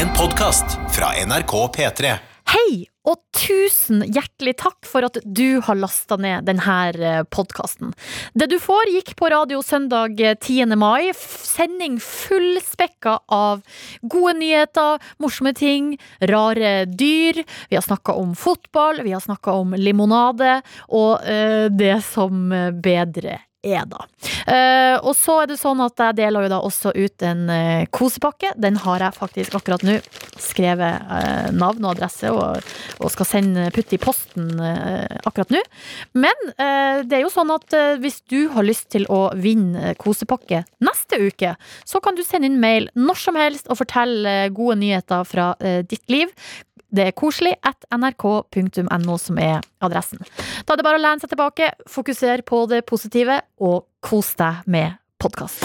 En podkast fra NRK P3. Hei, og tusen hjertelig takk for at du har lasta ned denne podkasten. Det du får, gikk på radio søndag 10. mai. F- Sending fullspekka av gode nyheter, morsomme ting, rare dyr. Vi har snakka om fotball, vi har snakka om limonade, og eh, det som bedre er, da. Eh, og så er det sånn at jeg deler jo da også ut en eh, kosepakke. Den har jeg faktisk akkurat nå skrevet eh, navn og adresse og, og skal sende putte i posten akkurat nå. Men det er jo sånn at hvis du har lyst til å vinne kosepakke neste uke, så kan du sende inn mail når som helst og fortelle gode nyheter fra ditt liv. Det er koselig at nrk.no som er adressen. Da er det bare å lene seg tilbake, fokusere på det positive og kos deg med podkast.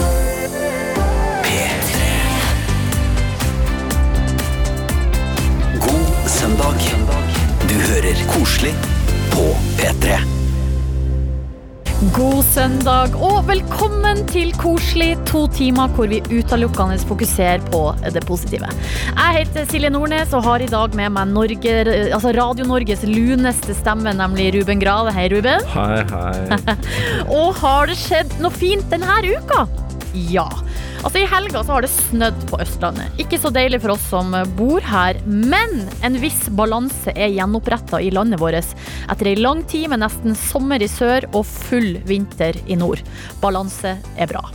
God søndag. Du hører koselig på P3. God søndag og velkommen til Koselig, to timer hvor vi utelukkende fokuserer på det positive. Jeg heter Silje Nordnes og har i dag med meg Norge, altså Radio Norges luneste stemme, nemlig Ruben Grave. Hei, Ruben. Hei, hei. Og har det skjedd noe fint denne uka? Ja. Altså I helga så har det snødd på Østlandet. Ikke så deilig for oss som bor her, men en viss balanse er gjenoppretta i landet vårt etter ei lang tid med nesten sommer i sør og full vinter i nord. Balanse er bra.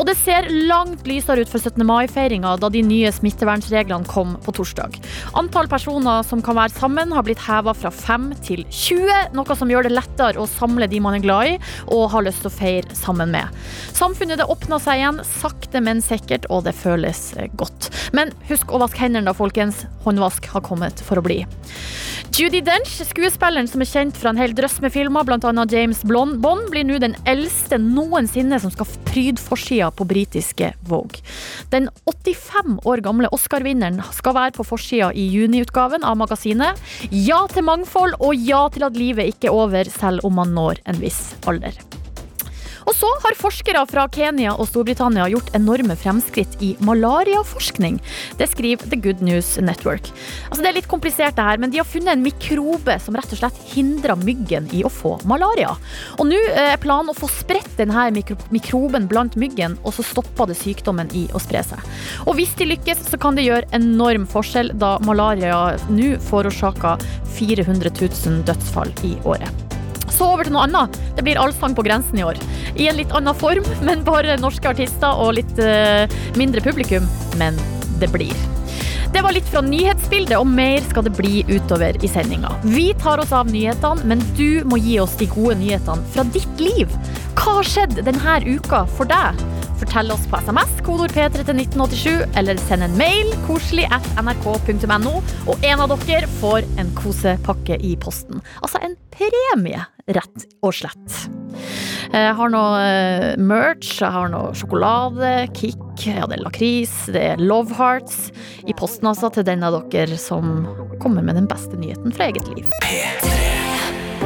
Og det ser langt lysere ut for 17. mai-feiringa da de nye smittevernreglene kom på torsdag. Antall personer som kan være sammen har blitt heva fra 5 til 20, noe som gjør det lettere å samle de man er glad i og har lyst til å feire sammen med. Samfunnet det åpner seg igjen, sakte, men sikkert, og det føles godt. Men husk å vaske hendene da, folkens. Håndvask har kommet for å bli. Judi Dench, skuespilleren som er kjent fra en hel drøss med filmer, bl.a. James Bond, blir nå den eldste noensinne som skal pryde forsida på britiske Vogue. Den 85 år gamle Oscar-vinneren skal være på forsida i juniutgaven av magasinet. Ja til mangfold, og ja til at livet ikke er over selv om man når en viss alder. Og så har forskere fra Kenya og Storbritannia gjort enorme fremskritt i malariaforskning. Det skriver The Good News Network. Altså Det er litt komplisert, det her, men de har funnet en mikrobe som rett og slett hindrer myggen i å få malaria. Og nå er planen å få spredt denne mikro mikroben blant myggen, og så stopper det sykdommen i å spre seg. Og hvis de lykkes, så kan det gjøre enorm forskjell, da malaria nå forårsaker 400 000 dødsfall i året. Så over til noe annet. Det blir Allsang på grensen i år. I en litt annen form, men bare norske artister og litt uh, mindre publikum. Men det blir. Det var litt fra nyhetsbildet, og mer skal det bli utover i sendinga. Vi tar oss av nyhetene, men du må gi oss de gode nyhetene fra ditt liv. Hva har skjedd denne uka for deg? Fortell oss på SMS, kodord P3 til 1987, eller send en mail, koselig at nrk.no, og en av dere får en kosepakke i posten. Altså en premie, rett og slett. Jeg har noe eh, merch, jeg har noe sjokolade, kick, ja, det er lakris, det er love hearts. I posten altså til den av dere som kommer med den beste nyheten fra eget liv. P3.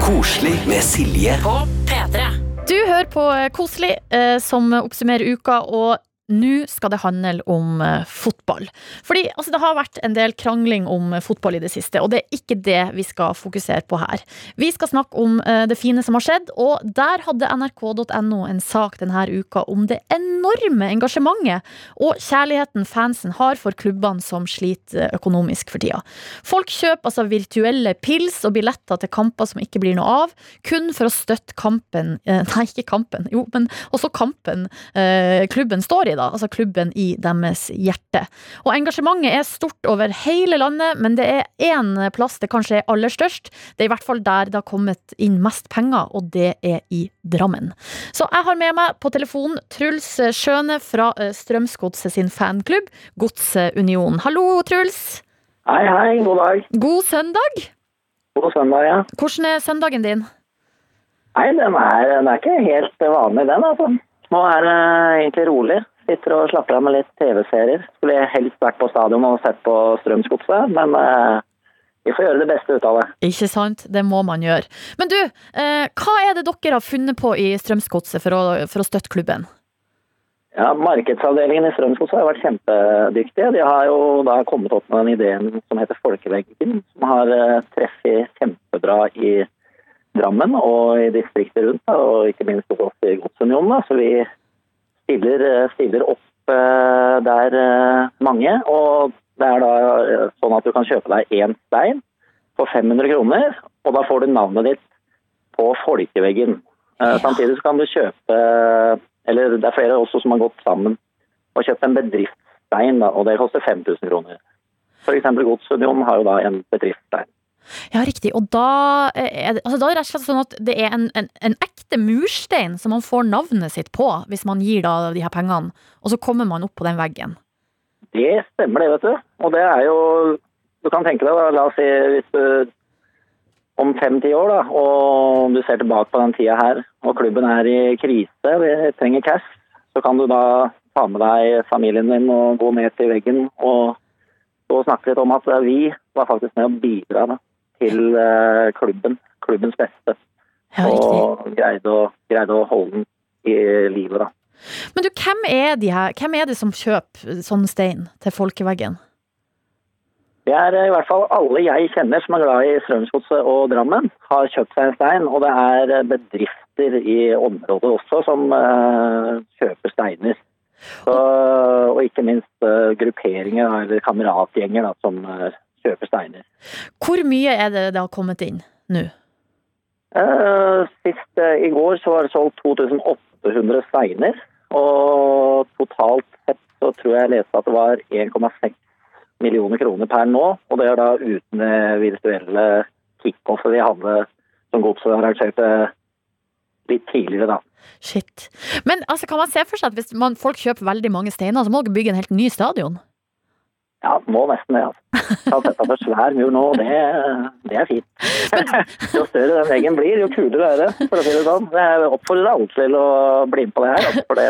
Koselig med Silje Du hører på Koselig, eh, som oppsummerer uka, og nå skal det handle om eh, fotball. Fordi altså, det har vært en del krangling om eh, fotball i det siste, og det er ikke det vi skal fokusere på her. Vi skal snakke om eh, det fine som har skjedd, og der hadde nrk.no en sak denne uka om det enorme engasjementet og kjærligheten fansen har for klubbene som sliter økonomisk for tida. Folk kjøper altså virtuelle pils og billetter til kamper som ikke blir noe av, kun for å støtte kampen Nei, ikke kampen, jo, men også kampen klubben står i, da. Altså klubben i deres hjerte. Og engasjementet er stort over hele landet, men det er én plass det kanskje er aller størst. Det er i hvert fall der det har kommet inn mest penger, og det er i Drammen. Så jeg har med meg på telefonen Truls Skjøne fra eh, Strømsgodset sin fanklubb, Godsunionen. Hallo, Truls. Hei, hei, god dag. God søndag. God søndag, ja. Hvordan er søndagen din? Nei, den er, den er ikke helt vanlig, den, altså. Nå er det egentlig rolig. Sitter og slapper av med litt TV-serier. Skulle helst vært på stadion og sett på Strømsgodset, men eh, vi får gjøre det beste ut av det. Ikke sant? Det må man gjøre. Men du, eh, hva er det dere har funnet på i Strømsgodset for, for å støtte klubben? Ja, Markedsavdelingen i Strømsgodset har vært kjempedyktige. De har jo da kommet opp med den ideen som heter Folkeveggen, som har eh, treffet kjempebra i Drammen og i distriktet rundt, og ikke minst hos oss i Godsunionen. Så vi stiller, eh, stiller opp eh, der eh, mange, og det er da sånn at du kan kjøpe deg én stein for 500 kroner, og da får du navnet ditt på folkeveggen. Ja. Samtidig så kan du kjøpe Eller det er flere også som har gått sammen og kjøpt en bedriftsstein, og det koster 5000 kroner. F.eks. Godsunionen har jo da en bedriftsstein. Ja, riktig. Og da eh, er det, altså, da er det rett og slett sånn at det er en, en, en ekte murstein som man får navnet sitt på, hvis man gir da de her pengene, og så kommer man opp på den veggen. Det stemmer det, vet du. Og det er jo Du kan tenke deg, da, la oss si hvis du om fem-ti år, da, og du ser tilbake på den tida her, og klubben er i krise, vi trenger cash, så kan du da ta med deg familien din og gå ned til veggen og, og snakke litt om at vi var faktisk med å bidra da, til eh, klubben, klubbens beste, Ja, og greide å, greide å holde den i livet. da. Men du, hvem er, de her, hvem er det som kjøper sånn stein til folkeveggen? Det er i hvert fall alle jeg kjenner som er glad i Strømsgodset og Drammen, har kjøpt seg en stein. Og det er bedrifter i området også som uh, kjøper steiner. Så, og ikke minst uh, grupperinger eller kameratgjenger da, som eh, kjøper steiner. Hvor mye er det det har kommet inn nå? Eh, sist eh, i går så var det solgt 2800 steiner. Og totalt sett så tror jeg jeg leste at det var 1,6 millioner kroner per nå. Og det er da uten det virtuelle kickoffet vi hadde som godset arrangerte litt tidligere, da. Shit. Men altså, kan man se for seg at hvis man, folk kjøper veldig mange steiner, så må dere bygge en helt ny stadion? Ja, må nesten det, altså. Jeg har sett på svær mur nå, og det, det er fint. Jo større den veggen blir, jo kulere er det, for å si det sånn. Jeg oppfordrer alle til å bli med på det her, altså, for det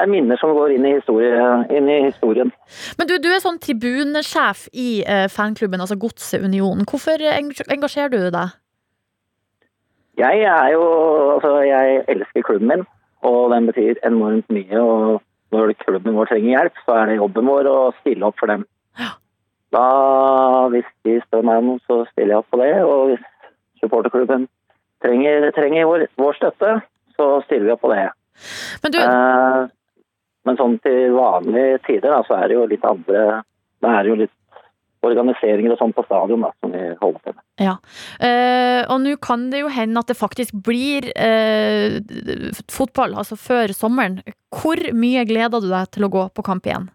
er minner som går inn i, historie, inn i historien. Men du, du er sånn tribunesjef i eh, fanklubben, altså Godset Unionen. Hvorfor engasjerer du deg? Jeg er jo Altså, jeg elsker klubben min, og den betyr enormt mye. Og når klubben vår trenger hjelp, så er det jobben vår å stille opp for dem. Ja. Da, hvis de spør meg om noe, så stiller jeg opp på det. Og hvis supporterklubben trenger, trenger vår, vår støtte, så stiller vi opp på det. Men du, Eh, men sånn til vanlige tider, da, så er det jo litt andre Det er jo litt organiseringer og sånn på stadion da, som vi holder på med. ja. Eh, og nå kan det jo hende at det faktisk blir eh, fotball, altså før sommeren. Hvor mye gleder du deg til å gå på kamp igjen?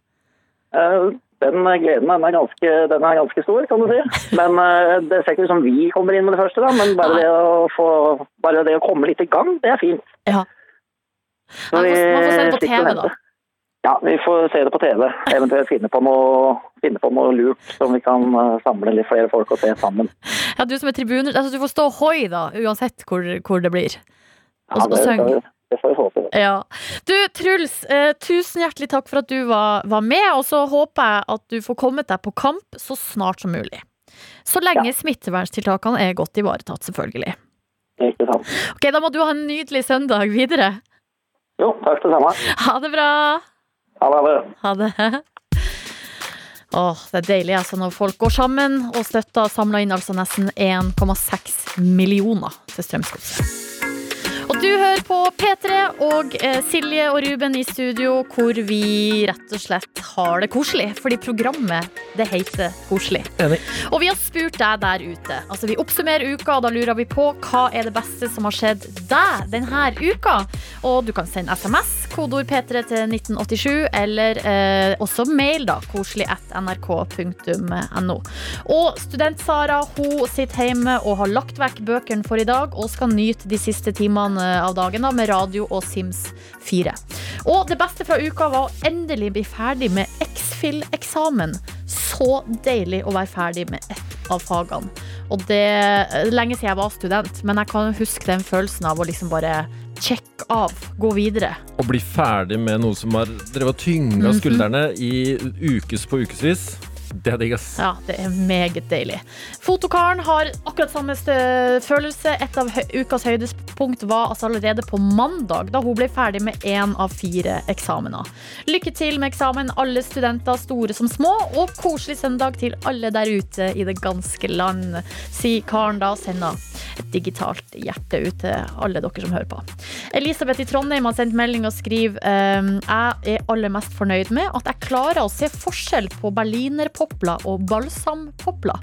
Eh, Den gleden den er, ganske, den er ganske stor, kan du si. Men eh, Det ser ikke ut som vi kommer inn med det første, da, men bare det få, bare det å komme litt i gang, det er fint. Ja. Man får, man får se det på TV, da. Ja, vi får se det på TV. Eventuelt finne på noe, finne på noe lurt som vi kan eh, samle litt flere folk og se sammen. Ja, du som er tribuner, altså du får stå hoi, da, uansett hvor, hvor det blir. Og, Ja, det, og synge. det får vi håpe. Ja. Du, Truls, eh, tusen hjertelig takk for at du var, var med, og så håper jeg at du får kommet deg på kamp så snart som mulig. Så lenge smitteverntiltakene er godt ivaretatt, selvfølgelig. Ikke sant. Ok, Da må du ha en nydelig søndag videre. Jo, takk det samme. Ha det bra! Ha det. Ha det. Åh, det er deilig altså når folk går sammen og støtter samla inn altså nesten 1,6 millioner til Strømsgodset. Og du hører på P3 og eh, Silje og Ruben i studio, hvor vi rett og slett har det koselig. Fordi programmet, det heter Koselig. Enig. Og vi har spurt deg der ute. Altså Vi oppsummerer uka, og da lurer vi på hva er det beste som har skjedd deg denne uka. Og du kan sende SMS, kodeord P3 til 1987, eller eh, også mail, da. Koselig at nrk.no. Og student-Sara hun sitter hjemme og har lagt vekk bøkene for i dag, og skal nyte de siste timene av dagen da, med radio og Sims 4. Og det beste fra uka var å endelig bli ferdig med X-Fill-eksamen. Så deilig å være ferdig med ett av fagene. Og det er lenge siden jeg var student, men jeg kan huske den følelsen av å liksom bare sjekke av, gå videre. Å bli ferdig med noe som har drevet tynga Mhm. skuldrene i ukes på ukevis. Det er digg, ass. Ja, det er meget deilig. Fotokaren har akkurat samme følelse. Et av ukas høydepunkt var altså allerede på mandag, da hun ble ferdig med én av fire eksamener. Lykke til med eksamen, alle studenter, store som små, og koselig søndag til alle der ute i det ganske land, sier karen da sender et digitalt hjerte ut til alle dere som hører på. Elisabeth i Trondheim har sendt melding og skriver ehm, Jeg er aller mest fornøyd med at jeg klarer å se forskjell på berlinerpopler og balsampopler.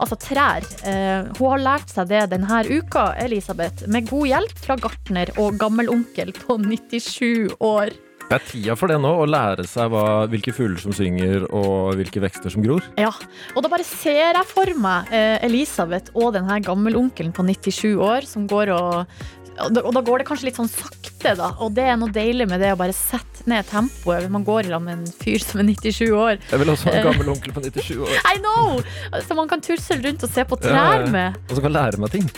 Altså trær. Eh, hun har lært seg det denne uka, Elisabeth, med god hjelp fra gartner og gammelonkel på 97 år. Det er tida for det nå, å lære seg hva, hvilke fugler som synger og hvilke vekster som gror. Ja, og da bare ser jeg for meg eh, Elisabeth og denne gammelonkelen på 97 år som går og og da, og da går det kanskje litt sånn sakte, da. Og det er noe deilig med det å bare sette ned tempoet. Man går i lag med en fyr som er 97 år. Jeg vil også ha en gammel onkel på 97 år. I know! Så man kan tusle rundt og se på trær med. Og som kan lære meg ting.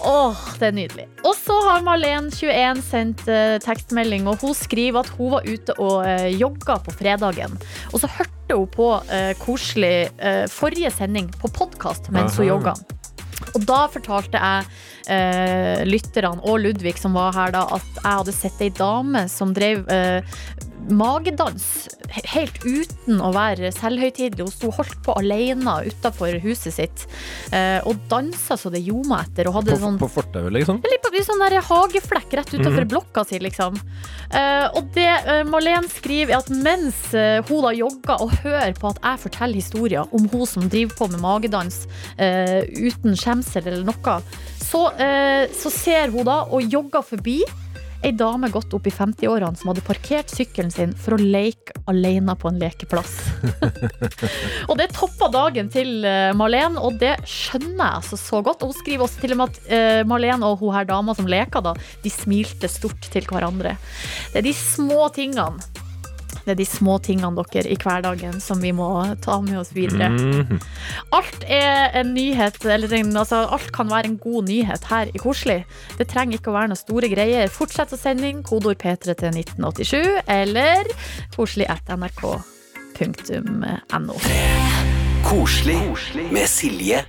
Åh, det er nydelig. Og så har Marlen 21 sendt uh, tekstmelding, og hun skriver at hun var ute og uh, jogga på fredagen. Og så hørte hun på uh, koselig uh, forrige sending på podkast mens hun jogga. Og da fortalte jeg eh, lytterne og Ludvig som var her da, at jeg hadde sett ei dame som drev eh, magedans helt uten å være selvhøytidelig. Hun sto holdt på alene utafor huset sitt eh, og dansa så det ljoma etter. Og hadde På, sånn på fortauet, liksom. Litt på sånn der hageflekk rett utenfor Mhm. blokka si, liksom. Eh, og det Malene Marlen skriver, er at mens eh, hun da jogger og hører på at jeg forteller historier om hun som driver på med magedans eh, uten skjemsel eller noe, så, eh, så ser hun da og jogger forbi ei dame godt opp i 50-årene som hadde parkert sykkelen sin for å leke alene på en lekeplass. og det toppa dagen til eh, Marlen, og det skjønner jeg altså så godt. Og hun skriver også til og med at eh, Marlen og hun her dama som leker, da, de smilte stort til hverandre. Det er de små tingene. Det er de små tingene dere i hverdagen som vi må ta med oss videre. Mm. Alt er en nyhet, eller en, altså, alt kan være en god nyhet her i Koselig. Det trenger ikke å være noen store greier. Fortsett å sende inn kodord P3 til 1987, eller koselig at nrk.no. Koselig med Silje.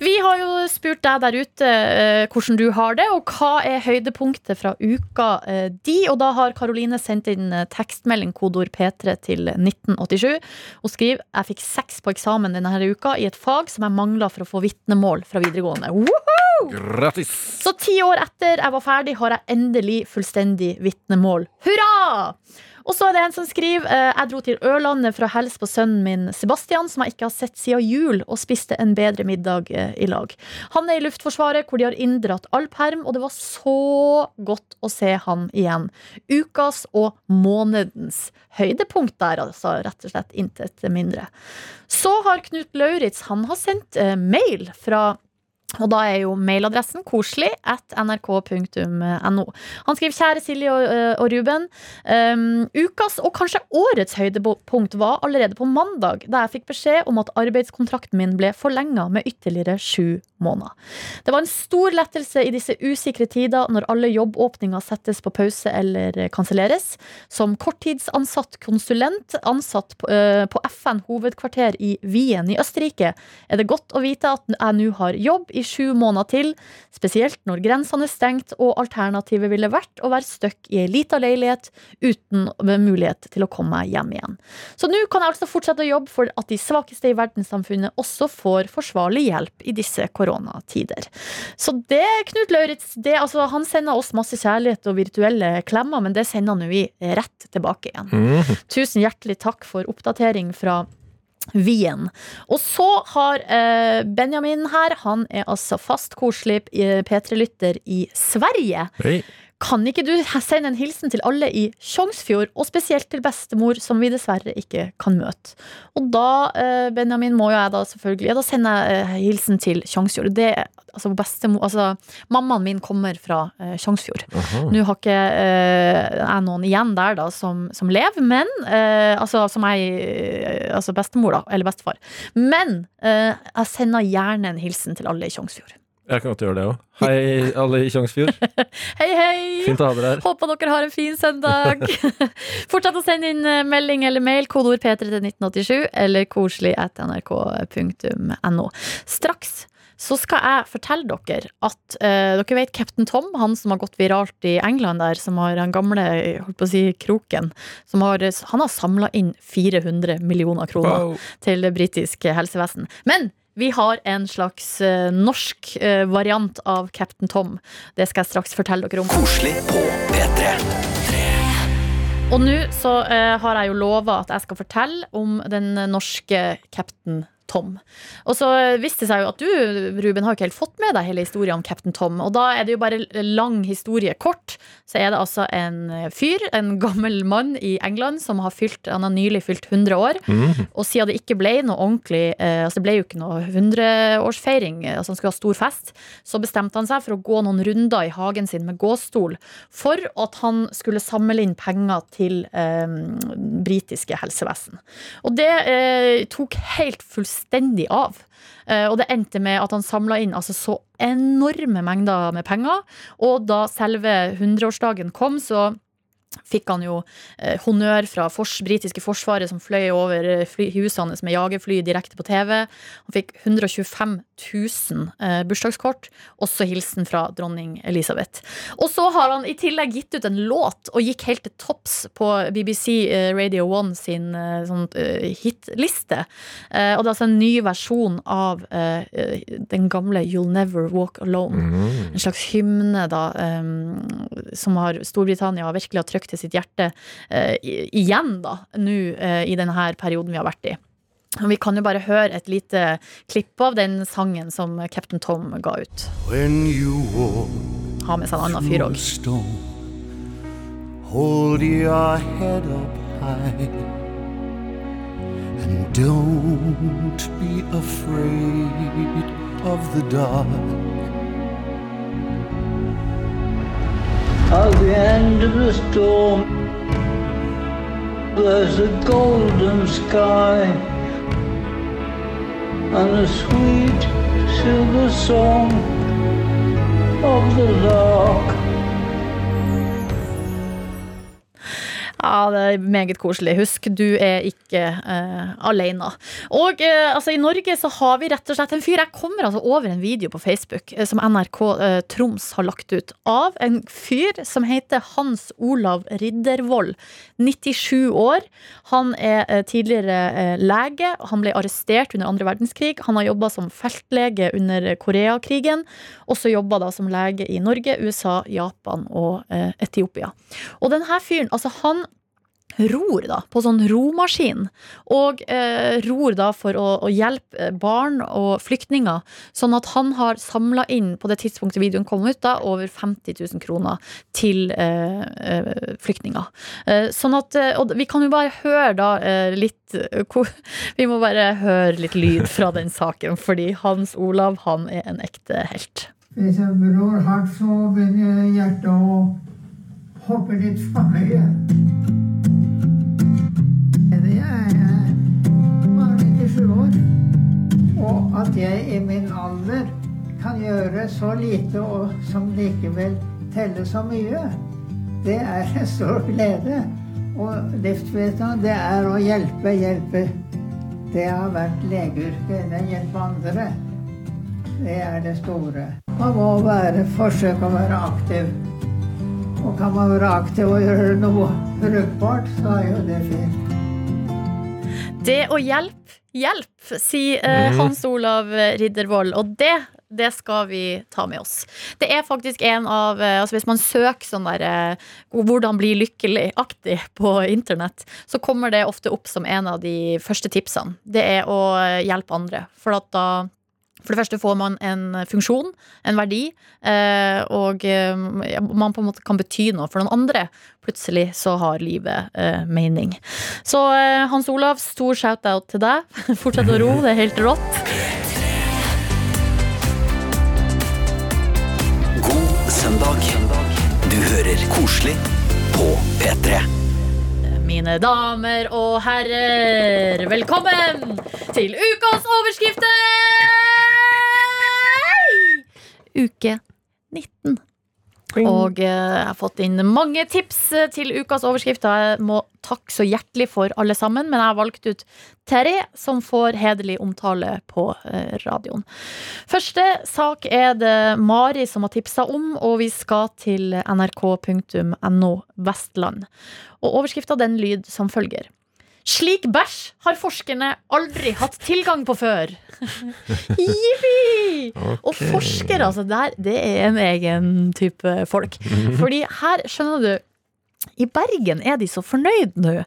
Vi har jo spurt deg der ute eh, hvordan du har det, og hva er høydepunktet fra uka eh, di. Og da har Karoline sendt inn eh, tekstmelding kodord P3 til 1987 og skriver jeg fikk seks på eksamen denne her uka i et fag som jeg mangla for å få vitnemål fra videregående. Woohoo! Grattis! Så ti år etter jeg var ferdig, har jeg endelig fullstendig vitnemål. Hurra! Og så er det en som skriver eh, Jeg dro til Ørlandet for å hilse på sønnen min Sebastian, som jeg ikke har sett siden jul, og spiste en bedre middag eh, i lag. Han er i Luftforsvaret, hvor de har inndratt all perm, og det var så godt å se han igjen. Ukas og månedens høydepunkt der, altså. Rett og slett intet mindre. Så har Knut Lauritz han har sendt eh, mail fra og da er jo mailadressen koselig at nrk.no. Han skriver kjære Silje og, øh, og Ruben. Um, ukas og kanskje årets høydepunkt var allerede på mandag, da jeg fikk beskjed om at arbeidskontrakten min ble forlenga med ytterligere sju måneder. Det var en stor lettelse i disse usikre tider når alle jobbåpninger settes på pause eller eh, kanselleres. Som korttidsansatt konsulent ansatt på, uh, på FN hovedkvarter i Wien i Østerrike, er det godt å vite at jeg nå har jobb i sju måneder til, spesielt når grensene er stengt og alternativet ville vært å være stuck i ei lita leilighet uten mulighet til å komme meg hjem igjen. Så nå kan jeg altså fortsette å jobbe for at de svakeste i verdenssamfunnet også får forsvarlig hjelp i disse koronatider. Så det, Knut Lauritz, det, altså, han sender oss masse kjærlighet og virtuelle klemmer, men det sender nå vi rett tilbake igjen. Mm. Tusen hjertelig takk for oppdatering fra Wien. Og så har eh, Benjamin her, han er altså fast koselig eh, P3-lytter i Sverige. Hei. Kan ikke du sende en hilsen til alle i Tjongsfjord, og spesielt til bestemor, som vi dessverre ikke kan møte? Og da, eh, Benjamin, må jo jeg da selvfølgelig ja, Da sender jeg eh, hilsen til Tjongsfjord. Det, altså, bestemor, altså, mammaen min kommer fra eh, Tjongsfjord. Nå har ikke jeg noen igjen der da som, som lever, men Altså som jeg Altså bestemor, da. Eller bestefar. Men jeg sender gjerne en hilsen til alle i Tjongsfjord. Jeg kan godt gjøre det òg. Hei, alle i Tjongsfjord. Hei, hei! Fint å ha dere her. Håper dere har en fin søndag. Fortsett å sende inn eh, melding eller mail, kodeord P3 til 1987, eller koselig at nrk.no. Straks så skal jeg fortelle dere at uh, dere vet Captain Tom, han som har gått viralt i England der, som har den gamle holdt på å si, kroken, som har, han har samla inn 400 millioner kroner Wow. til det britiske helsevesen. Men vi har en slags eh, norsk eh, variant av Captain Tom. Det skal jeg straks fortelle dere om. Koselig på P3. Og nå så eh, har jeg jo lova at jeg skal fortelle om den norske Captain Tom. Og så viste det seg jo at du, Ruben, har ikke helt fått med deg hele historien om Captain Tom. Og da er det jo bare lang historie kort. Så er det altså en fyr, en gammel mann i England, som har fylt, han har nylig fylt 100 år. Og siden det ikke ble noe ordentlig eh, Altså det ble jo ikke noe 100-årsfeiring, altså han skulle ha stor fest, så bestemte han seg for å gå noen runder i hagen sin med gåstol for at han skulle samle inn penger til eh, britiske helsevesen. Og det eh, tok helt fullstendig av. Eh, og det endte med at han samla inn altså, så enorme mengder med penger. Og da selve 100-årsdagen kom, så fikk han jo eh, honnør fra fors, britiske forsvaret som fløy over eh, fly, husene med jagerfly direkte på TV. Han fikk 125 000 eh, bursdagskort, også hilsen fra dronning Elisabeth. Og så har han i tillegg gitt ut en låt og gikk helt til topps på BBC eh, Radio 1 sin eh, sånn, eh, hitliste. Og det er altså en ny versjon av den gamle You'll Never Walk Alone. En slags hymne da, eh, som har Storbritannia virkelig har trykt til sitt hjerte eh, igjen, da, nå eh, i denne perioden vi har vært i. Og Vi kan jo bare høre et lite klipp av den sangen som Captain Tom ga ut. When you walk med seg en annen fyr òg. hold your head up high and don't be afraid of the dark. At the end of the storm, there's a golden sky and a sweet silver song of the lark. Ja, det er meget koselig. Husk, du er ikke eh, alene. Og eh, altså, i Norge så har vi rett og slett en fyr. Jeg kommer altså over en video på Facebook eh, som NRK eh, Troms har lagt ut av en fyr som heter Hans Olav Riddervold. 97 år. Han er eh, tidligere eh, lege. Han ble arrestert under andre verdenskrig. Han har jobba som feltlege under Koreakrigen. Også jobba da som lege i Norge, USA, Japan og Etiopia. Og denne fyren, altså han ror da, på sånn romaskin. Og eh, ror da for å, å hjelpe barn og flyktninger. Sånn at han har samla inn, på det tidspunktet videoen kom ut, da, over 50 000 kroner til eh, eh, flyktninger. Eh, sånn at, eh, og vi kan jo bare høre da eh, litt Vi må bare høre litt lyd fra den saken, fordi Hans Olav, han er en ekte helt. Hvis jeg rår hardt, så begynner hjertet å hoppe litt for mye. Jeg er bare 97 år, og at jeg i min alder kan gjøre så lite og som likevel telle så mye, det er en stor glede. Og livsvitenskap, det er å hjelpe, hjelpe. Det har vært legeyrket, det hjelper andre. Det er det store. Man må være, forsøke å være aktiv. Og kan man være aktiv og gjøre noe brukbart, så er jo det fint. Det å hjelpe, hjelp, sier eh, Hans Olav Riddervold. Og det, det skal vi ta med oss. Det er faktisk en av eh, altså Hvis man søker sånn der eh, 'hvordan bli lykkelig'-aktig på internett, så kommer det ofte opp som en av de første tipsene. Det er å hjelpe andre. For at da for det første får man en funksjon, en verdi, eh, og eh, man på en måte kan bety noe for noen andre. Plutselig så har livet eh, mening. Så eh, Hans Olav, stor shout-out til deg. Fortsett å ro, det er helt rått. God søndag. Du hører koselig på P3. Mine damer og herrer, velkommen til ukas overskrifter! Uke 19. Og eh, jeg har fått inn mange tips eh, til ukas overskrifter. Jeg må takke så hjertelig for alle sammen, men jeg har valgt ut tre som får hederlig omtale på eh, radioen. Første sak er det Mari som har tipsa om, og vi skal til nrk.no Vestland. Og overskrifta den lyd som følger. Slik bæsj har forskerne aldri hatt tilgang på før. Jippi! Og forskere, altså, der, det er en egen type folk. Fordi her, skjønner du i Bergen er de så fornøyd nå.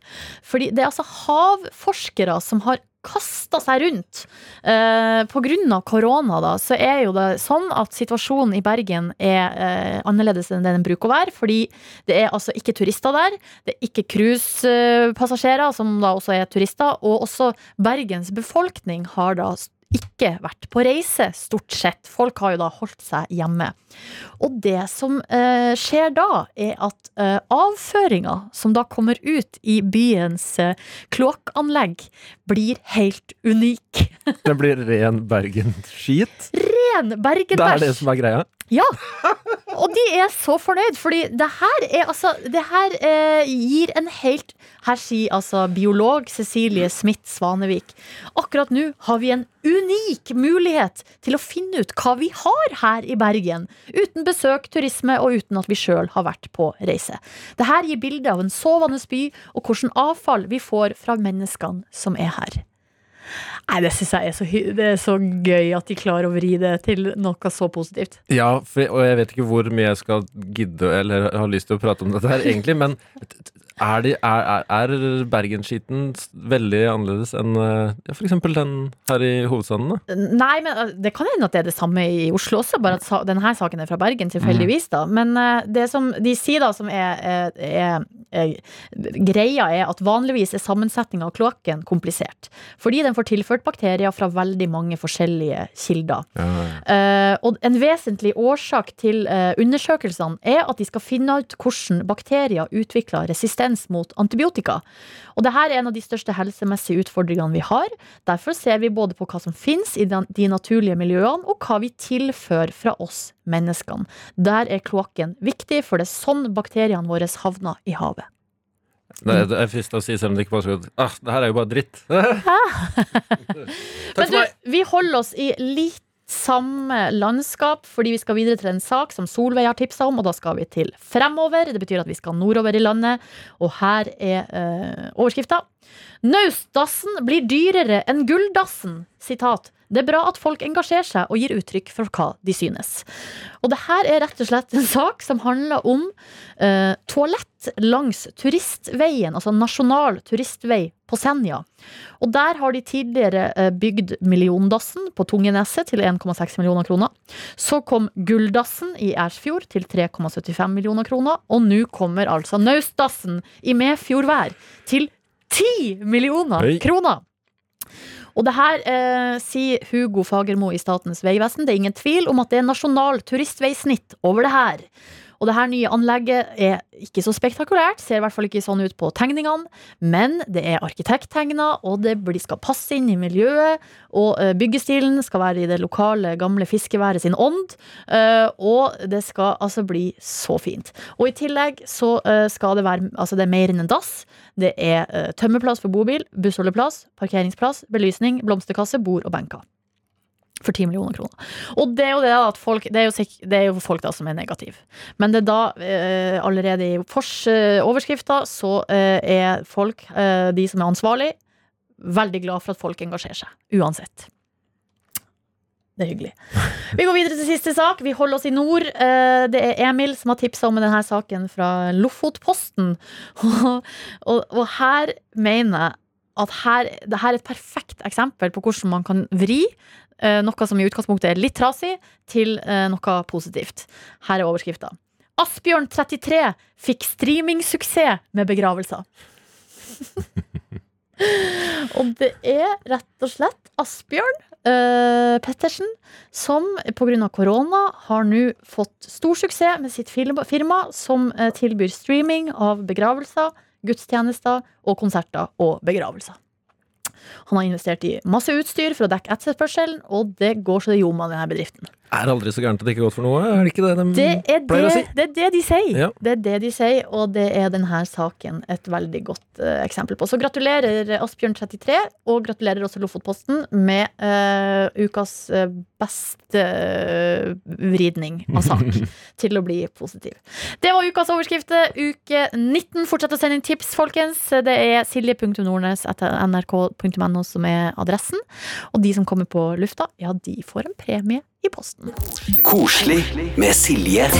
Fordi det er altså havforskere som har kasta seg rundt. Eh, av korona da, så er jo det sånn at situasjonen i Bergen er eh, annerledes enn det den bruker å være. Fordi det er altså ikke turister der. Det er ikke cruisepassasjerer, som da også er turister. Og også Bergens befolkning har da ikke vært på reise, stort sett. Folk har jo da holdt seg hjemme. Og det som eh, skjer da, er at eh, avføringa som da kommer ut i byens eh, kloakkanlegg, blir helt unik. Det blir ren Bergen-skit. Ren Det er det som er greia. Ja! Og de er så fornøyd, fordi det her er altså Det her eh, gir en helt Her sier altså biolog Cecilie Smith Svanevik Akkurat nå har vi en unik mulighet til å finne ut hva vi har her i Bergen. Uten besøk, turisme og uten at vi sjøl har vært på reise. Det her gir bilde av en sovende by og hvordan avfall vi får fra menneskene som er her. Nei, Det syns jeg er så, det er så gøy at de klarer å vri det til noe så positivt. Ja, for, og jeg vet ikke hvor mye jeg skal gidde eller har lyst til å prate om dette her, egentlig, men er, de, er, er, er Bergenskiten veldig annerledes enn eh, ja, eksempel den her i hovedstaden? da? Nei, men uh, det kan hende at det er det samme i Oslo også, bare at denne saken er fra Bergen, tilfeldigvis. da. Men uh, det som de sier da som er, er, er, greia, er at vanligvis er sammensetninga av kloakken komplisert. Fordi den får tilført bakterier fra veldig mange forskjellige kilder. Eh, og en vesentlig årsak til eh, undersøkelsene er at de skal finne ut hvordan bakterier utvikler resistens mot antibiotika. Og dette er en av de største helsemessige utfordringene vi har. Derfor ser vi både på hva som finnes i de naturlige miljøene, og hva vi tilfører fra oss menneskene. Der er kloakken viktig, for det er sånn bakteriene våre havner i havet. Det er, det er fristende å si selv om det ikke bare skal ah, det her er jo bare dritt. Takk Men for meg! vi holder oss i litt samme landskap, fordi vi skal videre til en sak som Solveig har tipsa om, og da skal vi til fremover. Det betyr at vi skal nordover i landet, og her er eh, overskrifta. Naustdassen blir dyrere enn gulldassen. Sitat. Det er bra at folk engasjerer seg og gir uttrykk for hva de synes. Og det her er rett og slett en sak som handler om eh, toalett langs turistveien, altså nasjonal turistvei på Senja. Og der har de tidligere eh, bygd Milliondassen på Tungeneset til 1,6 millioner kroner. Så kom Gulldassen i Ersfjord til 3,75 millioner kroner, og nå kommer altså Naustdassen i Medfjordvær til 10 millioner Oi. kroner. Og det her eh, sier Hugo Fagermo i Statens vegvesen. Det er ingen tvil om at det er nasjonal turistveisnitt over det her. Og det her nye anlegget er ikke så spektakulært, ser i hvert fall ikke sånn ut på tegningene, men det er arkitekttegna, og det skal passe inn i miljøet, og eh, byggestilen skal være i det lokale, gamle fiskeværet sin ånd, eh, og det skal altså bli så fint. Og i tillegg så eh, skal det være, altså det er mer enn en dass, det er tømmerplass for bobil, bussholdeplass, parkeringsplass, belysning, blomsterkasse, bord og benker. For 10 millioner kroner. Og det er jo det at folk Det er jo, det er jo folk da som er negative. Men det er da, eh, allerede i fors eh, så eh, er folk, eh, de som er ansvarlig, veldig glad for at folk engasjerer seg. Uansett. Det er hyggelig. Vi går videre til siste sak. Vi holder oss i nord. Eh, Det er Emil som har tipsa om denne saken fra Lofotposten. Og, og, og her mener jeg at her, det her er et perfekt eksempel på hvordan man kan vri noe som i utgangspunktet er litt trasig, til eh, noe positivt. Her er overskrifta. Asbjørn 33 fikk streamingsuksess med begravelser. og det er rett og slett Asbjørn uh, Pettersen som pga. korona har nå fått stor suksess med sitt firma, som eh, tilbyr streaming av begravelser, gudstjenester og konserter og begravelser. Han har investert i masse utstyr for å dekke etterspørselen, og det går så det ljomer av denne bedriften. Er aldri så gærent at det ikke er godt for noe. Er det ikke det de Det er det, pleier å si? det er det de sier. Ja. Det er det de sier, og det er denne saken et veldig godt uh, eksempel på. Så gratulerer Asbjørn33, og gratulerer også Lofotposten med uh, ukas uh, beste eh, vridning av sak til å bli positiv. Det var ukas overskrifter. Uke 19. Fortsett å sende inn tips, folkens. Det er silje.nordnes etter nrk.no som er adressen. Og de som kommer på lufta, ja, de får en premie i posten. Koselig med Silje.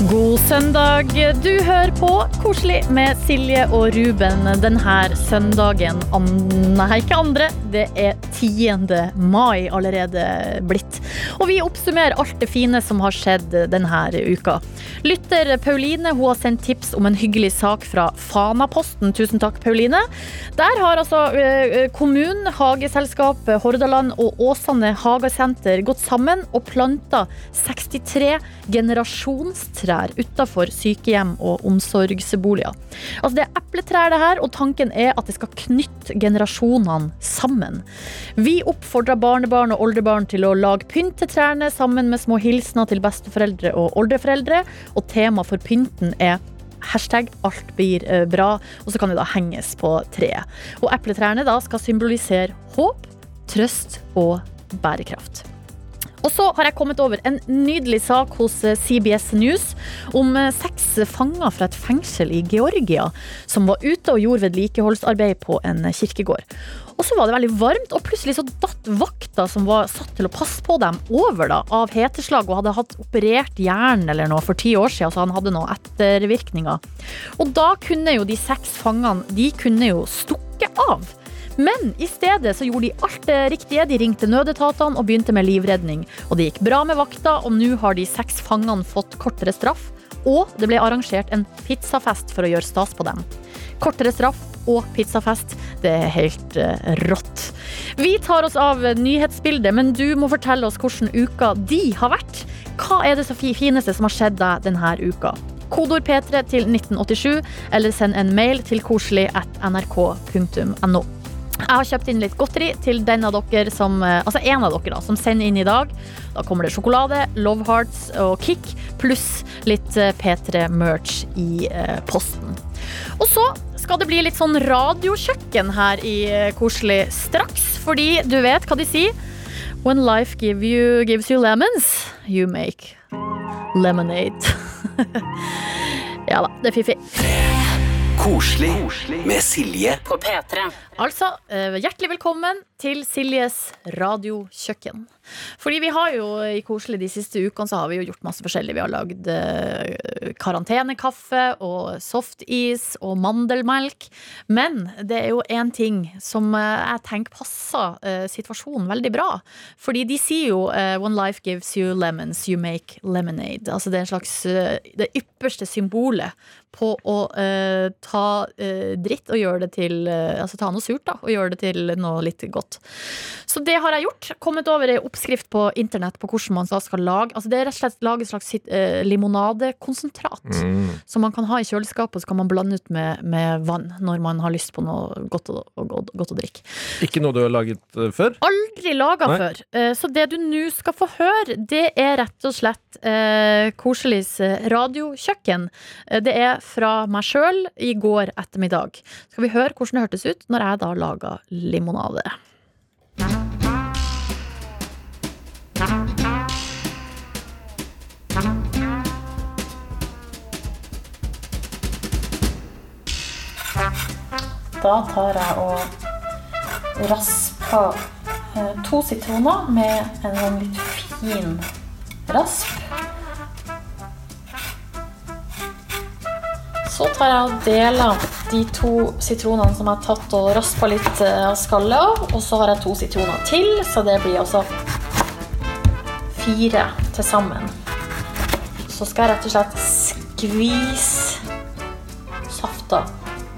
God søndag. Du hører på Koselig med Silje og Ruben denne søndagen. An nei, ikke andre. Det er 10. mai allerede blitt. Og vi oppsummerer alt det fine som har skjedd denne uka. Lytter Pauline hun har sendt tips om en hyggelig sak fra Fanaposten. Tusen takk, Pauline. Der har altså eh, kommunen, hageselskapet Hordaland og Åsane hagesenter gått sammen og planta 63 generasjonstrær utafor sykehjem og omsorgsboliger. Altså Det er epletrær, det her, og tanken er at det skal knytte generasjonene sammen. Vi oppfordrer barnebarn og oldebarn til å lage pynt til trærne sammen med små hilsener til besteforeldre og oldeforeldre, og tema for pynten er Hashtag alt blir eh, bra, og så kan det da henges på treet. Og epletrærne da skal symbolisere håp, trøst og bærekraft. Og så har jeg kommet over en nydelig sak hos eh, CBS News om eh, seks fanger fra et fengsel i Georgia som var ute og gjorde vedlikeholdsarbeid på en kirkegård. Og så var det veldig varmt, og plutselig så datt vakta som var satt til å passe på dem, over da, av heteslag og hadde hatt operert hjernen eller noe for ti år siden, så han hadde noen ettervirkninger. Og da kunne jo de seks fangene de kunne jo stukke av. Men i stedet så gjorde de alt det riktige. De ringte nødetatene og begynte med livredning. Og det gikk bra med vakta, og nå har de seks fangene fått kortere straff. Og det ble arrangert en pizzafest for å gjøre stas på dem. Kortere straff og pizzafest. Det er helt eh, rått. Vi tar oss av nyhetsbildet, men du må fortelle oss hvordan uka de har vært. Hva er det så fineste som har skjedd deg denne uka? Kodord P3 til 1987, eller send en mail til koselig at nrk.no. Jeg har kjøpt inn litt godteri til den av dere som eh, Altså en av dere da, som sender inn i dag. Da kommer det sjokolade, Love Hearts og Kick, pluss litt eh, P3-merch i eh, posten. Og så skal det bli litt sånn radiokjøkken her i Koselig straks. Fordi du vet hva de sier? When life give you, gives you lemons, you make lemonade. ja da, det er fiffig. Koselig med Silje. Altså, eh, hjertelig velkommen til Siljes radiokjøkken. Fordi vi har jo i Koselig de siste ukene så har vi jo gjort masse forskjellig. Vi har lagd eh, karantenekaffe og softis og mandelmelk. Men det er jo én ting som eh, jeg tenker passer situasjonen veldig bra. Fordi de sier jo 'One life gives you lemons, you make lemonade. Altså det er en slags det ypperste symbolet på å ta dritt og gjøre det til Altså ta noe surt, da, og gjøre det til noe litt godt. Så det har jeg gjort. Kommet over ei oppskrift på internett på hvordan man skal lage Altså det er rett og slett lage et slags eh, limonadekonsentrat. Mm. Som man kan ha i kjøleskapet, og så kan man blande ut med, med vann når man har lyst på noe godt å, godt, godt å drikke. Ikke noe du har laget eh, før? Aldri laga før. Eh, Så det du nå skal få høre, det er rett og slett eh, Koseligs eh, radiokjøkken. Eh, Det er fra meg sjøl i går ettermiddag. Skal vi høre hvordan det hørtes ut når jeg da laga limonade. Da tar jeg og rasper eh, to sitroner med en sånn litt fin rasp. Så tar jeg og deler de to sitronene som jeg har tatt og raspa litt eh, av skallet av. Og så har jeg to sitroner til, så det blir altså fire til sammen. Så skal jeg rett og slett skvise safta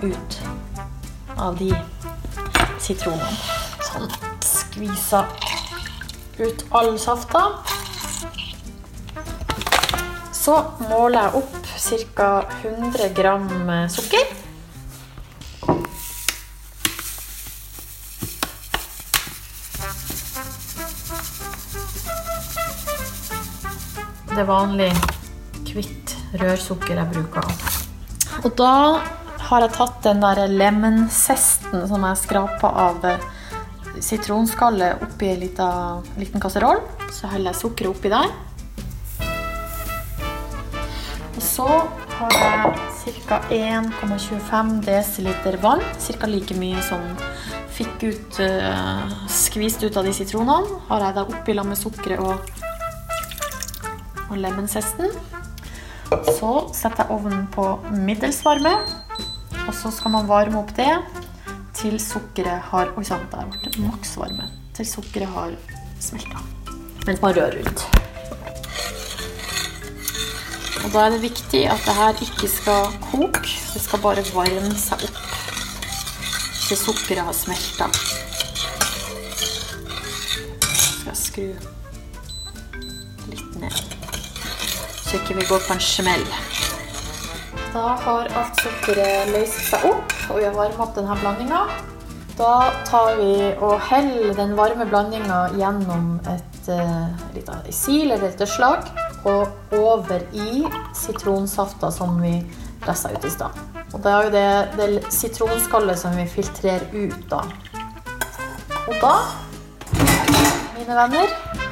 ut av de sitronene. Sånn. Skvisa ut all safta. Så måler jeg opp ca. 100 gram eh, sukker. det er vanlig hvitt rørsukker jeg bruker. Og da har jeg tatt den der lemonzesten som jeg skrapa av eh, sitronskallet oppi en liten, kasseroll. Så heller jeg sukkeret oppi der. Så har jeg ca. 1,25 dl vann. Ca. like mye som fikk ut, uh, skvist ut av de sitronene. Har jeg da oppi lag med sukkeret og, og lemonzesten. Så setter jeg ovnen på middels varme. Og så skal man varme opp det til sukkeret har Oi sann, der ble det maksvarme. Til sukkeret har smelta. Mens man rører rundt. Og da er det viktig at det her ikke skal koke. Det skal bare varme seg opp til sukkeret har smelta. Skal jeg skru litt ned, så ikke vi går på en smell. Da har alt sukkeret løst seg opp, og vi har varmet denne blandinga. Da tar vi og heller den varme blandinga gjennom et et, et sil eller et slag, og over i sitronsafta som vi pressa ut i stad. Og det er jo det, det sitronskallet som vi filtrerer ut da. Og da, mine venner,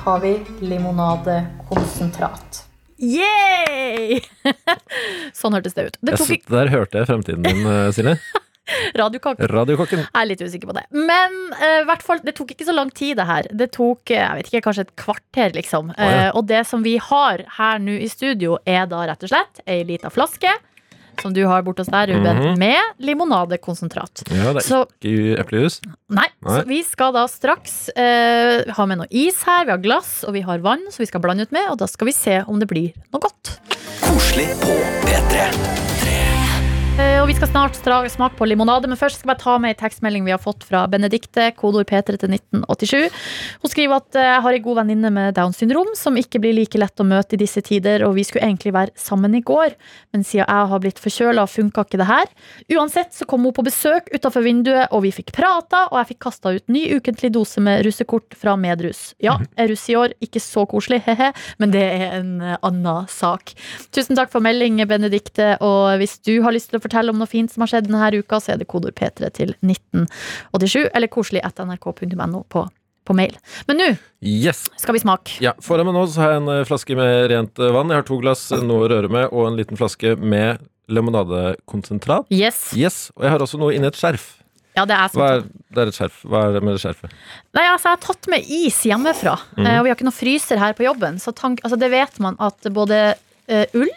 har vi limonadekonsentrat. Yay! sånn hørtes det ut. Det Jeg satt der hørte jeg fremtiden din, eh, Silje. radiokake. Radiokokken. Jeg er litt usikker på det. Men uh, i hvert fall, det tok ikke så lang tid, det her. Det tok eh, jeg vet ikke, kanskje et kvarter, liksom. ja. uh, og det som vi har her nå i studio, er da rett og slett ei lita flaske, som du har borte hos deg, Ruben, Mhm. med limonadekonsentrat. Ja, det er Så ikke eplejus. Nei, Nei. så vi skal da straks uh, ha med noe is her. Vi har glass, og vi har vann, så vi skal blande ut med. Og da skal vi se om det blir noe godt. Koselig på P3. Eh, og vi skal snart smake på limonade, men først skal jeg ta med en tekstmelding vi har fått fra Benedikte, kodeord P3 til 1987. Hun skriver at eh, jeg har en god venninne med Downs syndrom, som ikke blir like lett å møte i disse tider, og vi skulle egentlig være sammen i går, men siden jeg har blitt forkjøla, funka ikke det her. Uansett så kom hun på besøk utafor vinduet, og vi fikk prata, og jeg fikk kasta ut ny ukentlig dose med russekort fra Medrus. Ja, er russ i år, ikke så koselig, he-he, men det er en eh, annen sak. Tusen takk for melding, Benedikte. Og hvis du har lyst til å fortelle om noe fint som har skjedd denne uka, så er det kodord P3 til 1987, eller koselig etter nrk.no på, på mail. Men nå Yes! skal vi smake. Ja, Foran meg nå så har jeg en eh, flaske med rent eh, vann. Jeg har to glass, eh, noe å røre med, og en liten flaske med lemonadekonsentrat. Yes. Yes, Og jeg har også noe inni et skjerf. Ja, det er Hva er, det er et skjerf. Hva er det med det skjerfet? Nei, altså, jeg har tatt med is hjemmefra, eh, og vi har ikke noe fryser her på jobben. Så tank, altså, det vet man at både eh, ull,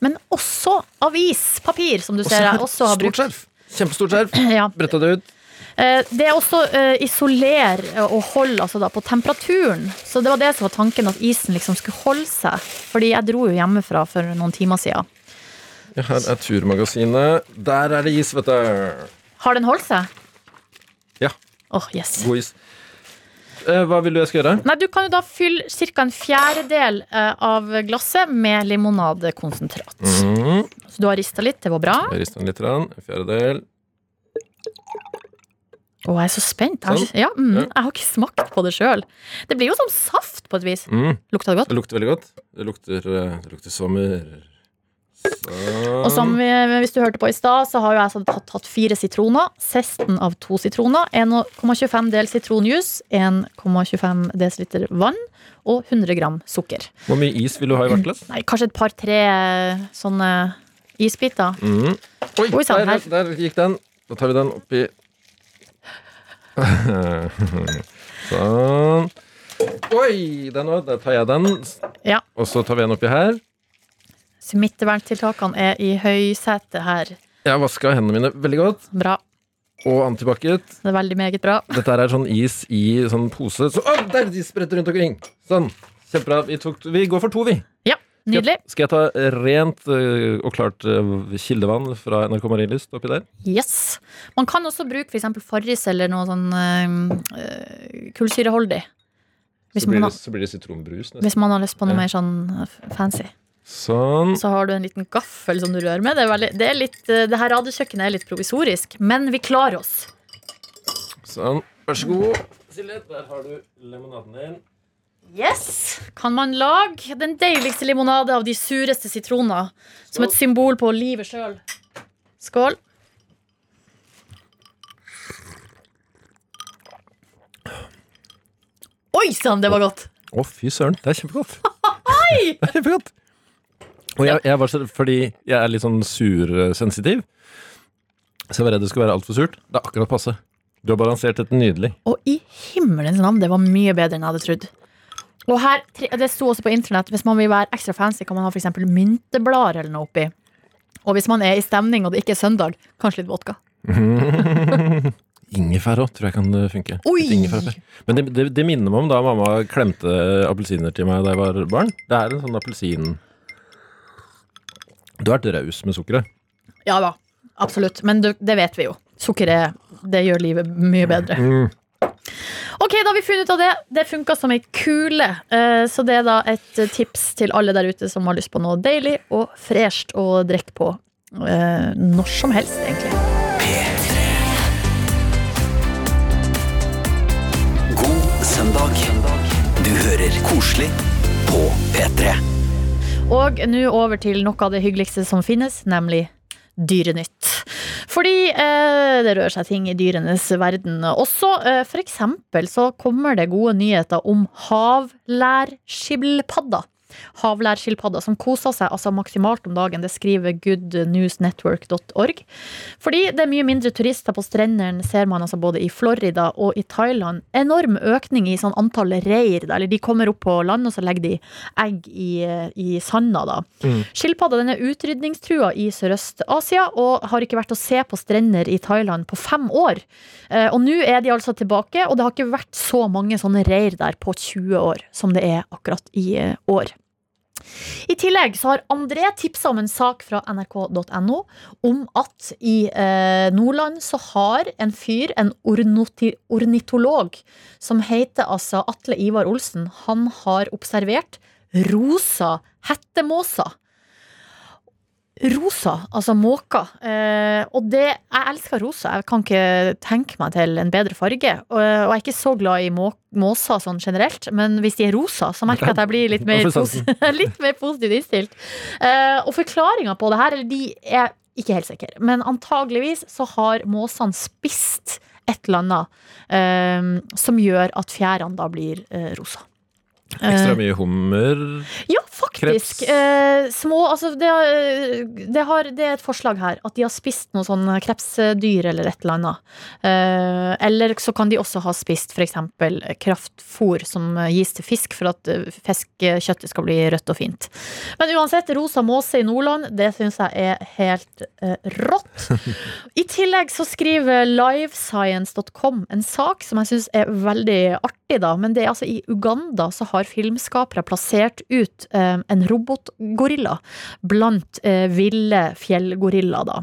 men også avispapir, som du ser jeg også har Stort brukt. skjerf! Kjempestort skjerf. Ja. Bretta det ut. Eh, Det er også uh, isoler og hold altså da, på temperaturen. Så det var det som var tanken, at isen liksom skulle holde seg. Fordi jeg dro jo hjemmefra for noen timer siden. Ja, her er turmagasinet. Der er det is, vet du. Har den holdt seg? Ja. Åh, yes. God is. Eh, hva vil du jeg skal gjøre? Nei, du kan jo da fylle ca. en fjerdedel eh, av glasset med limonadekonsentrat. Mm. Så du har rista litt, det var bra. Jeg den litt. En fjerdedel. Å, jeg er så spent. Jeg har, Sånn. ikke- ja, mm, Ja. jeg har ikke smakt på det sjøl. Det blir jo som saft på et vis. Mm. Lukta det godt? Det lukter veldig godt. Det lukter, eh, det lukter sommer. Og som vi, hvis du hørte på i stad, så har jo jeg tatt, tatt fire sitroner. Sesten av to sitroner. 1,25 del sitronjuice, 1,25 dl vann og 100 gram sukker. Hvor mye is vil du ha i hvert glass? Nei, kanskje et par-tre sånne isbiter. Mm. Oi, Oi, sann, der, der gikk den. Da tar vi den oppi Sånn. Oi, den òg. Da tar jeg den. Ja. Og så tar vi en oppi her. Smitteverntiltakene er i høysetet her. Jeg har vaska hendene mine veldig godt. Bra. Og antibac-et. Det er veldig meget bra. Dette her er sånn is i sånn pose. Så, å, der de spretter rundt omkring! Sånn. Kjempebra. Vi, tok, vi går for to, vi. Ja, nydelig. Skal jeg ta rent øh, og klart øh, kildevann fra NRK Marienlyst oppi der? Yes. Man kan også bruke f.eks. Farris eller noe sånn øh, kullsyreholdig. Hvis Så blir, det, så blir det sitronbrus. nesten. hvis man har lyst på noe Ja. mer sånn eh, fancy. Sånn. Så har du en liten gaffel som du rører med. Det, er veldig, det, er litt, eh, det her radiokjøkkenet er litt provisorisk, men vi klarer oss. Sånn. Vær så god. Silje, der har du lemonaden din. Yes! Kan man lage den deiligste limonade av de sureste sitroner som et symbol på livet sjøl? Skål. Oi sann, det var godt! Å, fy søren. Det er kjempegodt. Det er kjempegodt. Og jeg, jeg var så, fordi jeg er litt sånn sursensitiv, så jeg var redd det skulle være altfor surt. Det er akkurat passe. Du har balansert dette nydelig. Og i himmelens navn, det var mye bedre enn jeg hadde trodd. Og her, Det sto også på internett hvis man vil være ekstra fancy, kan man ha eksempel mynteblader eller noe oppi. Og hvis man er i stemning og det ikke er søndag, kanskje litt vodka. Ingefær òg tror jeg kan eh, funke. Men det, det, det minner meg om da mamma klemte appelsiner til meg da jeg var barn. Det er en sånn appelsin Du har vært raus med sukkeret. Ja da, absolutt. Men du, det vet vi jo. Sukker er, det gjør livet mye bedre. Mm. Ok, da har vi funnet ut av det. Det funka som ei kule. Eh, Så det er da et tips til alle der ute som har lyst på noe deilig og fresht å drikke på eh, når som helst, egentlig. God søndag. Du hører koselig på P3. Og nå over til noe av det hyggeligste som finnes, nemlig Dyrenytt. Fordi eh, det rører seg ting i dyrenes verden også. Eh, for eksempel så kommer det gode nyheter om havlærskilpadder. Havlærskilpadder som koser seg altså maksimalt om dagen. Det skriver goodnewsnetwork.org. Fordi det er mye mindre turister på strendene, ser man altså både i Florida og i Thailand. Enorm økning i sånn antall reir. Eller de kommer opp på land, og så legger de egg i, i sanda. da. Skilpadda den er utrydningstrua i Sørøst-Asia og har ikke vært å se på strender i Thailand på fem år. Eh, Og nå er de altså tilbake, og det har ikke vært så mange sånne reir der på 20 år som det er akkurat i eh, år. I tillegg så har André tipsa om en sak fra nrk.no om at i eh, Nordland så har en fyr, en ornitolog, som heter altså Atle Ivar Olsen, han har observert rosa hettemåser. Rosa, altså måker. Eh, og det, jeg elsker rosa. Jeg kan ikke tenke meg til en bedre farge. Og, og jeg er ikke så glad i må, måser sånn generelt, men hvis de er rosa, så merker jeg at jeg blir litt mer, posi litt mer positivt innstilt. Eh, og forklaringa på det her, eller de er ikke helt sikre, men antageligvis så har måsene spist et eller annet eh, som gjør at fjærene da blir eh, rosa. Ekstra mye hummer. Ja, faktisk. Eh, små Altså, det, det, har, det er et forslag her. At de har spist noe sånn krepsdyr eller et eller annet. Eh, eller så kan de også ha spist f.eks. kraftfôr som gis til fisk for at eh, fiskekjøttet skal bli rødt og fint. Men uansett, rosa måse i Nordland, det syns jeg er helt eh, rått. I tillegg så skriver livescience.com en sak som jeg syns er veldig artig, da. Men det er altså i Uganda så har filmskapere plassert ut eh, en robotgorilla blant eh, ville fjellgorillaer, da.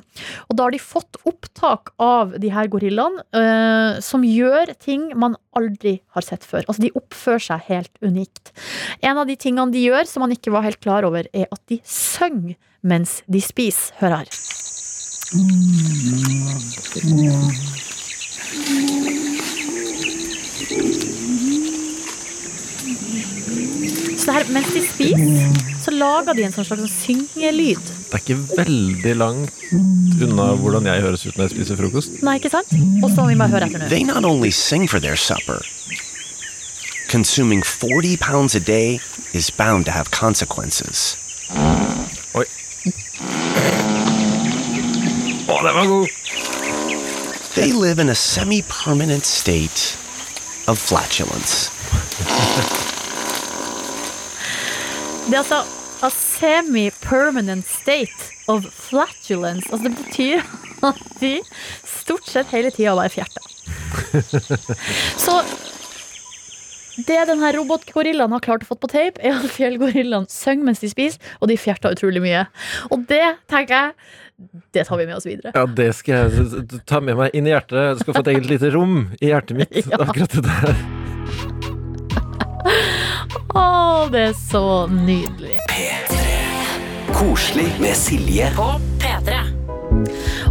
Og da har de fått opptak av de her gorillaene eh, som gjør ting man aldri har sett før. Altså de oppfører seg helt unikt. En av de tingene de gjør som man ikke var helt klar over, er at de synger mens de spiser. Hør her. Så her, mens de spiser, så lager de en sånn slags syngelyd. Det er ikke veldig langt unna hvordan jeg høres ut når jeg spiser frokost. Nei, ikke sant? Og så må vi bare høre etter nå. They not only sing for their supper, consuming 40 pounds a day is bound to have consequences. Oi. Å, den var god! They live in a semi permanent state of flatulence. Det er altså a semi-permanent state of flatulence. Altså det betyr at de stort sett hele tida bare fjerter. Så det denne robotgorillaen har klart å få på tape, er at fjellgorillaen synger mens de spiser, og de fjerter utrolig mye. Og det tenker jeg det tar vi med oss videre. Ja, det skal jeg ta med meg inn i hjertet. Jeg skal få et eget lite rom i hjertet mitt. Ja. Akkurat det der. Å, det er så nydelig. P3. Koselig med Silje. På P3.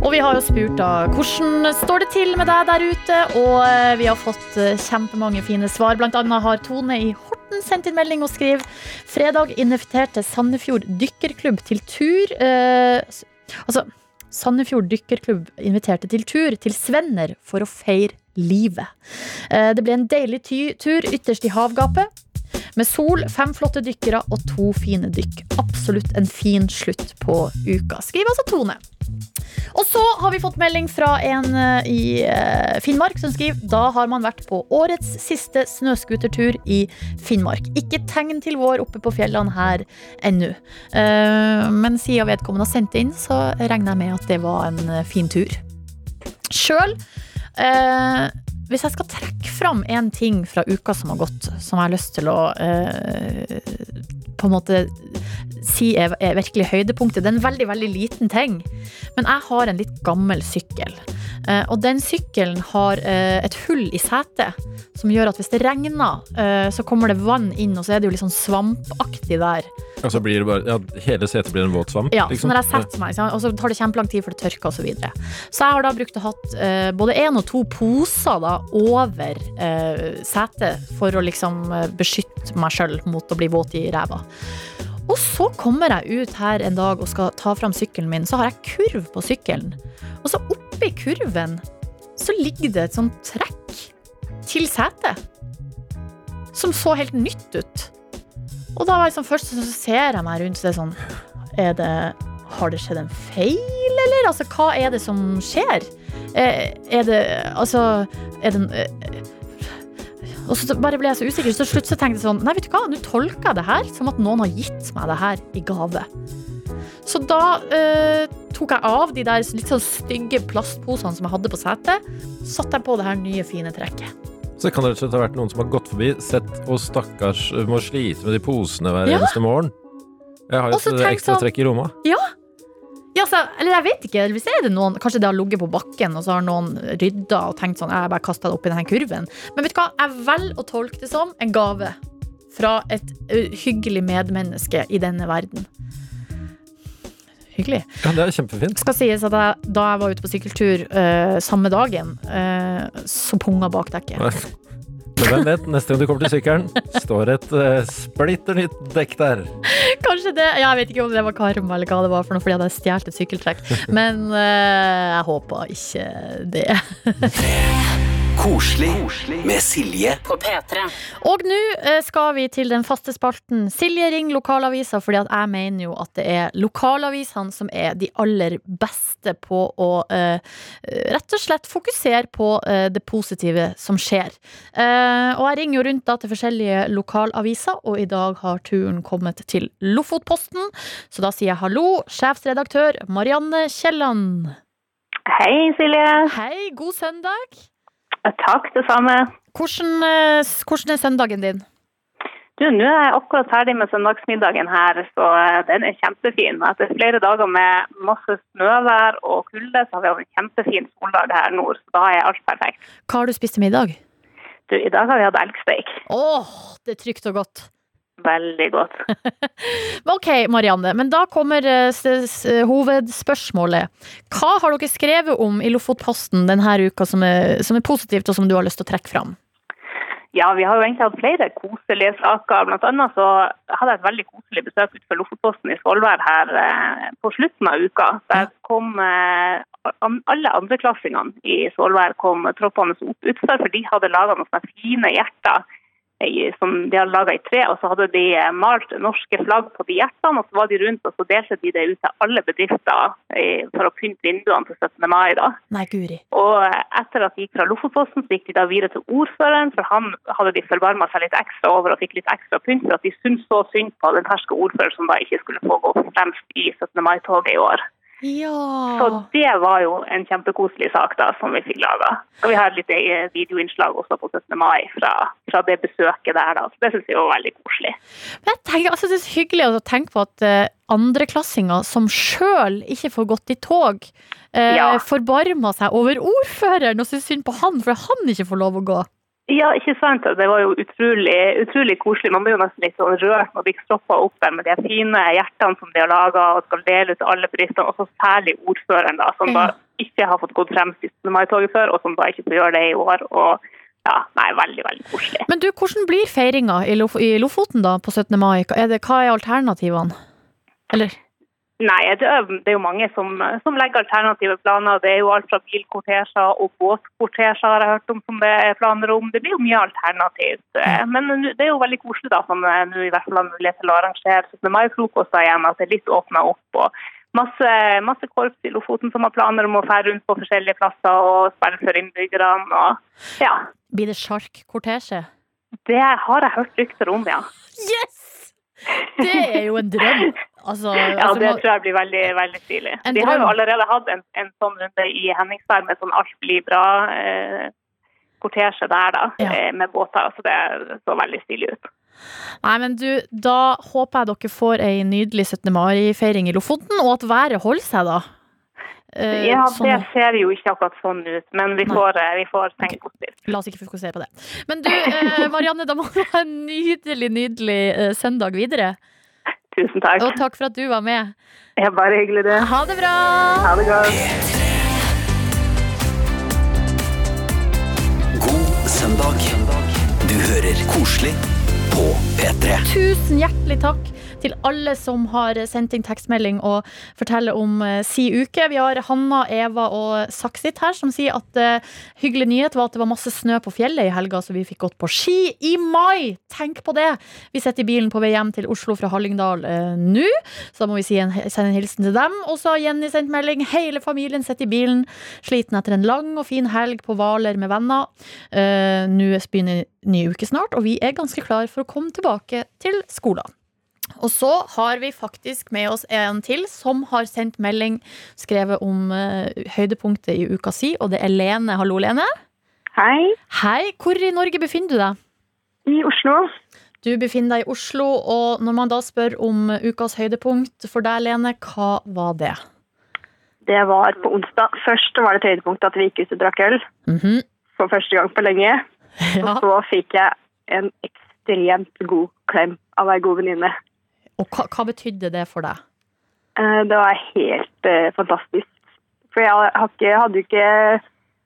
Og vi har jo spurt da hvordan står det til med deg der ute, og eh, vi har fått eh, kjempemange fine svar. Blant annet har Tone i Horten sendt inn melding og skriver Fredag inviterte Sandefjord dykkerklubb til tur eh, Altså, Sandefjord dykkerklubb inviterte til tur til Svenner for å feire livet. Eh, det ble en deilig ty tur ytterst i havgapet. Med sol, fem flotte dykkere og to fine dykk. Absolutt en fin slutt på uka. Skriv altså Tone. Og så har vi fått melding fra en eh, i eh, Finnmark som skriver Da har man vært på årets siste snøscootertur i Finnmark. Ikke tegn til vår oppe på fjellene her ennå. Eh, men siden vedkommende har sendt inn, så regner jeg med at det var en fin tur. Sjøl hvis jeg skal trekke fram en ting fra uka som har gått, som jeg har lyst til å eh, på en måte si er, er virkelig høydepunktet. Det er en veldig, veldig liten ting. Men jeg har en litt gammel sykkel. Eh, og den sykkelen har eh, et hull i setet som gjør at hvis det regner, eh, så kommer det vann inn, og så er det jo litt sånn svampaktig der. Og så blir det bare Ja, hele setet blir en våt svamp. Ja, liksom. så når jeg setter meg, og så tar det kjempelang tid før det tørker osv. Så, videre. så jeg har da brukt å hatt uh, både én og to poser da, over uh, setet for å liksom uh, beskytte meg sjøl mot å bli våt i ræva. Og så kommer jeg ut her en dag og skal ta fram sykkelen min, så har jeg kurv på sykkelen. Og så oppi kurven så ligger det et sånt trekk til setet. Som så helt nytt ut. Og da var liksom først så ser jeg meg rundt, så det er sånn er det, Har det skjedd en feil, eller? Altså, hva er det som skjer? Eh, er det Altså, er det eh, Og så bare ble jeg så usikker, så til slutt så tenkte jeg sånn Nei, vet du hva, nå tolker jeg det her som at noen har gitt meg det her i gave. Så da eh, tok jeg av de der litt sånn stygge plastposene som jeg hadde på setet. Satte jeg på det her nye, fine trekket. Så det kan rett og slett ha vært noen som har gått forbi, sett og stakkars må slite med de posene hver Ja. eneste morgen. Jeg har jo et ekstra sånn- trekk i Roma. Ja, så, eller jeg vet ikke. Hvis er det noen, Kanskje det har ligget på bakken, og så har noen rydda og tenkt sånn Jeg bare kasta det oppi denne kurven. Men vet du hva? Jeg velger å tolke det som en gave fra et uh, hyggelig medmenneske i denne verden. Hyggelig. Ja, det er kjempefint. Skal sies at jeg, da jeg var ute på sykkeltur uh, samme dagen, uh, så punga bakdekket. Men hvem vet, neste gang du kommer til sykkelen, står et uh, splitter nytt dekk der. Kanskje det. Ja, jeg vet ikke om det var karma eller hva det var for noe, fordi jeg hadde stjålet et sykkeltrekk. Men uh, jeg håper ikke det. Koselig med Silje På P3. Og nå eh, skal vi til den faste spalten Silje ring lokalavisa, fordi at jeg mener jo at det er lokalavisene som er de aller beste på å uh, rett og slett fokusere på uh, det positive som skjer. Uh, og jeg ringer jo rundt da til forskjellige lokalaviser, og i dag har turen kommet til Lofotposten. Så da sier jeg hallo, sjefsredaktør Marianne Kielland. Hei, Silje. Hei, god søndag. Takk, det samme. Hvordan, eh, hvordan er søndagen din? Du, Nå er jeg akkurat ferdig med søndagsmiddagen her, så eh, den er kjempefin. Etter flere dager med masse snøvær og kulde, så har vi hatt en kjempefin soldag her nord. Så da er alt perfekt. Hva har du spist til middag? Du, I dag har vi hatt elgsteik. Åh, det er trygt og godt. Veldig godt. Ok, Marianne, men da kommer eh, hovedspørsmålet. Hva har dere skrevet om i Lofotposten denne uka som er, som er positivt, og som du har lyst til å trekke fram? Ja, vi har jo egentlig hatt flere koselige saker. Blant annet så hadde jeg et veldig koselig besøk utenfor Lofotposten i Svolvær her eh, på slutten av uka. Der kom eh, alle andreklassingene i Svolvær kom troppende opp utenfor, for de hadde laga noen fine hjerter som de hadde laga i tre. Og så hadde de eh, malt norske flagg på de hjertene, og så var de rundt, og så delte de det ut til alle bedrifter eh, for å pynte vinduene til 17. mai. da. Nei, guri. Og etter at de gikk fra Lofotposten, så gikk de da videre til ordføreren, for han hadde de forbarma seg litt ekstra over og fikk litt ekstra pynt for at de syntes så synd på den ferske ordføreren som da ikke skulle få gå fremst i 17. mai-toget i år. Ja. Så det var jo en kjempekoselig sak da, som vi fikk laga. Og vi har et lite eh, videoinnslag også på 17. mai fra, fra det besøket der, da. Så det syns vi var veldig koselig. Men jeg tenker, altså, det er så hyggelig å tenke på at uh, andreklassinger som sjøl ikke får gått i tog, uh, Ja. forbarmer seg over ordføreren og syns synd på han for han ikke får lov å gå. Ja, ikke sant. Det var jo utrolig, utrolig koselig. Man blir jo nesten litt sånn rørt når man blir stoppa opp der med de fine hjertene som de har laga og skal dele ut til alle bedriftene, og så særlig ordføreren, da, som da ikke har fått gått frem i 17. mai-toget før, og som da ikke får gjøre det i år. Og ja, nei, veldig, veldig koselig. Men du, hvordan blir feiringa i, Lof i Lofoten da på 17. mai? Er, det, hva er alternativene? Eller? Nei, det er, det jo mange som, som legger alternative planer. Det er jo alt fra bilkortesjer og båtkortesjer har jeg hørt om som det er planer om. Det blir jo mye alternativt. Eh, Men det er jo veldig koselig da, som nå i hvert fall har mulighet til å arrangere 17. mai-frokoster igjen, at det er litt åpna opp. og Masse, masse korps i Lofoten som har planer om å fære rundt på forskjellige plasser og spille for innbyggerne. og ja, Blir det sjarkkortesje? Det har jeg hørt rykter om, ja. Yes! Det er jo en drøm. Altså, Ja, altså, Det tror jeg blir veldig veldig stilig. De har jo allerede hatt en, en sånn runde i Henningsberg med sånn Alt blir bra-kortesje der, da, Ja. eh, med båter. Så det så veldig stilig ut. Nei, men du, da håper jeg dere får ei nydelig 17. mai-feiring i Lofoten, og at været holder seg, da. Eh, Ja, sånn- det ser jo ikke akkurat sånn ut, men vi får, eh, vi får tenke positivt. La oss ikke fokusere på det. Men du, eh, Marianne, da må du ha en nydelig, nydelig søndag videre. Tusen takk. Og takk for at du var med. Ja, bare hyggelig, det. Ha det bra! Ha det godt. God søndag. Du hører koselig på P3. Tusen hjertelig takk til alle som har sendt inn tekstmelding og forteller om eh, si uke. Vi har Hanna, Eva og Saksit her som sier at eh, hyggelig nyhet var at det var masse snø på fjellet i helga, så vi fikk gått på ski i mai! Tenk på det! Vi sitter i bilen på vei hjem til Oslo fra Hallingdal eh, nå, så da må vi si en, sende en hilsen til dem. Og så har Jenny sendt melding. Hele familien sitter i bilen, sliten etter en lang og fin helg på Hvaler med venner. Eh, Nå begynner ny uke snart, og vi er ganske klar for å komme tilbake til skolen. Og så har vi faktisk med oss en til som har sendt melding skrevet om eh, høydepunktet i uka si, og det er Lene. Hallo, Lene. Hei, Hei, hvor i Norge befinner du deg? i Oslo. Du befinner deg i Oslo, og når man da spør om ukas høydepunkt for deg, Lene, hva var det? Det var på onsdag. Først var det et høydepunkt at vi gikk ut og drakk øl Mhm. for første gang på lenge. Ja. Og så fikk jeg en ekstremt god klem av ei god venninne. Og hva, hva betydde det for deg? Eh, Det var helt eh, fantastisk. For jeg har ikke, hadde jo ikke,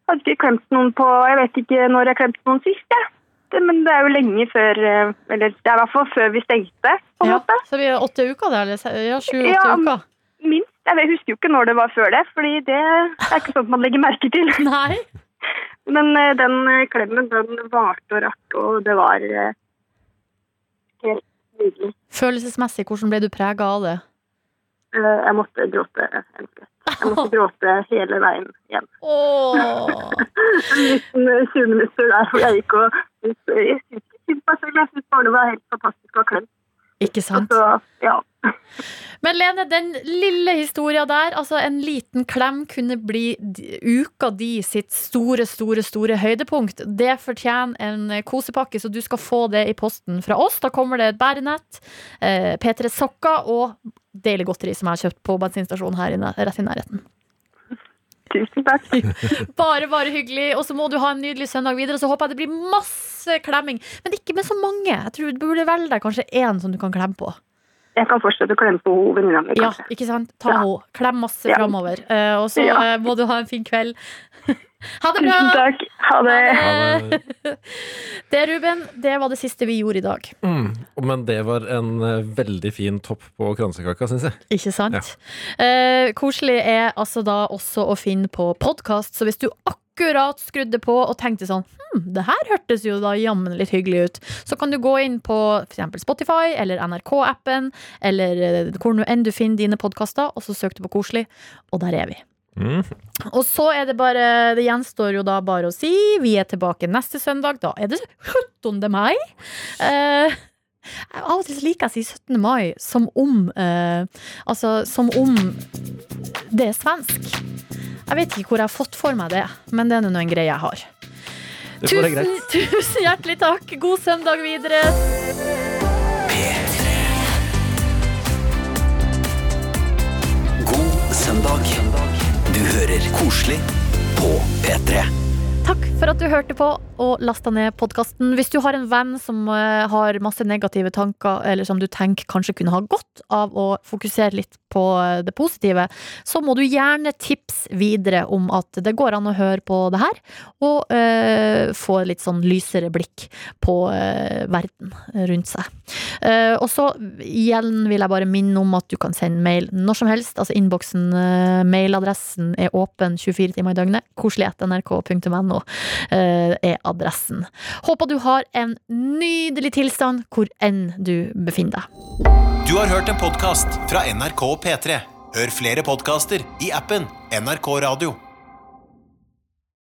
hadde ikke klemt noen på Jeg vet ikke når jeg klemte noen sist, jeg. Det, men det er jo lenge før eh, Eller det er i hvert fall før vi stengte, på en Ja, måte. så vi er åtte uker, der? Eller ja, sju-åtte Ja, uker? Minst. Jeg husker jo ikke når det var før det, fordi det er ikke sånt man legger merke til. Nei. Men eh, den klemmen, den varte og rakk, og det var nydelig. Følelsesmessig, hvordan ble du prega av det? Eh, jeg måtte gråte. Jeg måtte gråte hele veien hjem. Åh. En liten eh, 20 minutter der hvor jeg gikk og jeg synes ikke synd på meg selv. Jeg syntes bare det var helt fantastisk å ha klem. Ikke sant? Så, ja. Men Lene, den lille historia der, altså en liten klem kunne bli uka di sitt store, store, store høydepunkt. Det fortjener en kosepakke, så du skal få det i posten fra oss. Da kommer det et bærenett, eh, P3 Sokker og deilig godteri som jeg har kjøpt på bensinstasjonen her inne, rett i nærheten. Tusen takk. Bare, bare hyggelig. Og så må du ha en nydelig søndag videre. Så håper jeg det blir masse klemming. Men ikke med så mange. Jeg tror du burde velge deg kanskje én som du kan klemme på. Jeg kan fortsette å klemme på venninna mi, Ja, ikke sant? Ta Ja. henne. Klem masse Ja. framover. Uh, og så Ja. uh, må du ha en fin kveld. ha det bra! Tusen takk. Ha det. det. Det, Ruben, det var det siste vi gjorde i dag. Mm. Men det var en eh, veldig fin topp på kransekaka, syns jeg. Ikke sant? Eh, koselig er altså da også å finne på podkast, så hvis du akkurat skrudde på og tenkte sånn hm, det her hørtes jo da jammen litt hyggelig ut, så kan du gå inn på f.eks. Spotify eller NRK-appen, eller eh, hvor nå enn du finner dine podkaster, og så søk du på Koselig, og der er vi. Mm. Og så er det bare Det gjenstår jo da bare å si vi er tilbake neste søndag. Da er det 17. mai. Eh, av og til liker jeg å si 17. mai som om eh, Altså som om det er svensk. Jeg vet ikke hvor jeg har fått for meg det, men det er nå en greie jeg har. Tusen, tusen hjertelig takk. God søndag videre. P3. God søndag. Du hører koselig på P3. Takk for at du hørte på og lasta ned podkasten. Hvis du har en venn som eh, har masse negative tanker, eller som du tenker kanskje kunne ha godt av å fokusere litt på det positive, så må du gjerne tipse videre om at det går an å høre på det her, og eh, få litt sånn lysere blikk på eh, verden rundt seg. Eh, og så igjen vil jeg bare minne om at du kan sende mail når som helst. Altså innboksen, eh, mailadressen er åpen 24 timer i døgnet. Koselig.nrk.no eh, er adressen. Håper du har en nydelig tilstand hvor enn du befinner deg. Du har hørt en podkast fra NRK og P3. Hør flere podkaster i appen NRK Radio.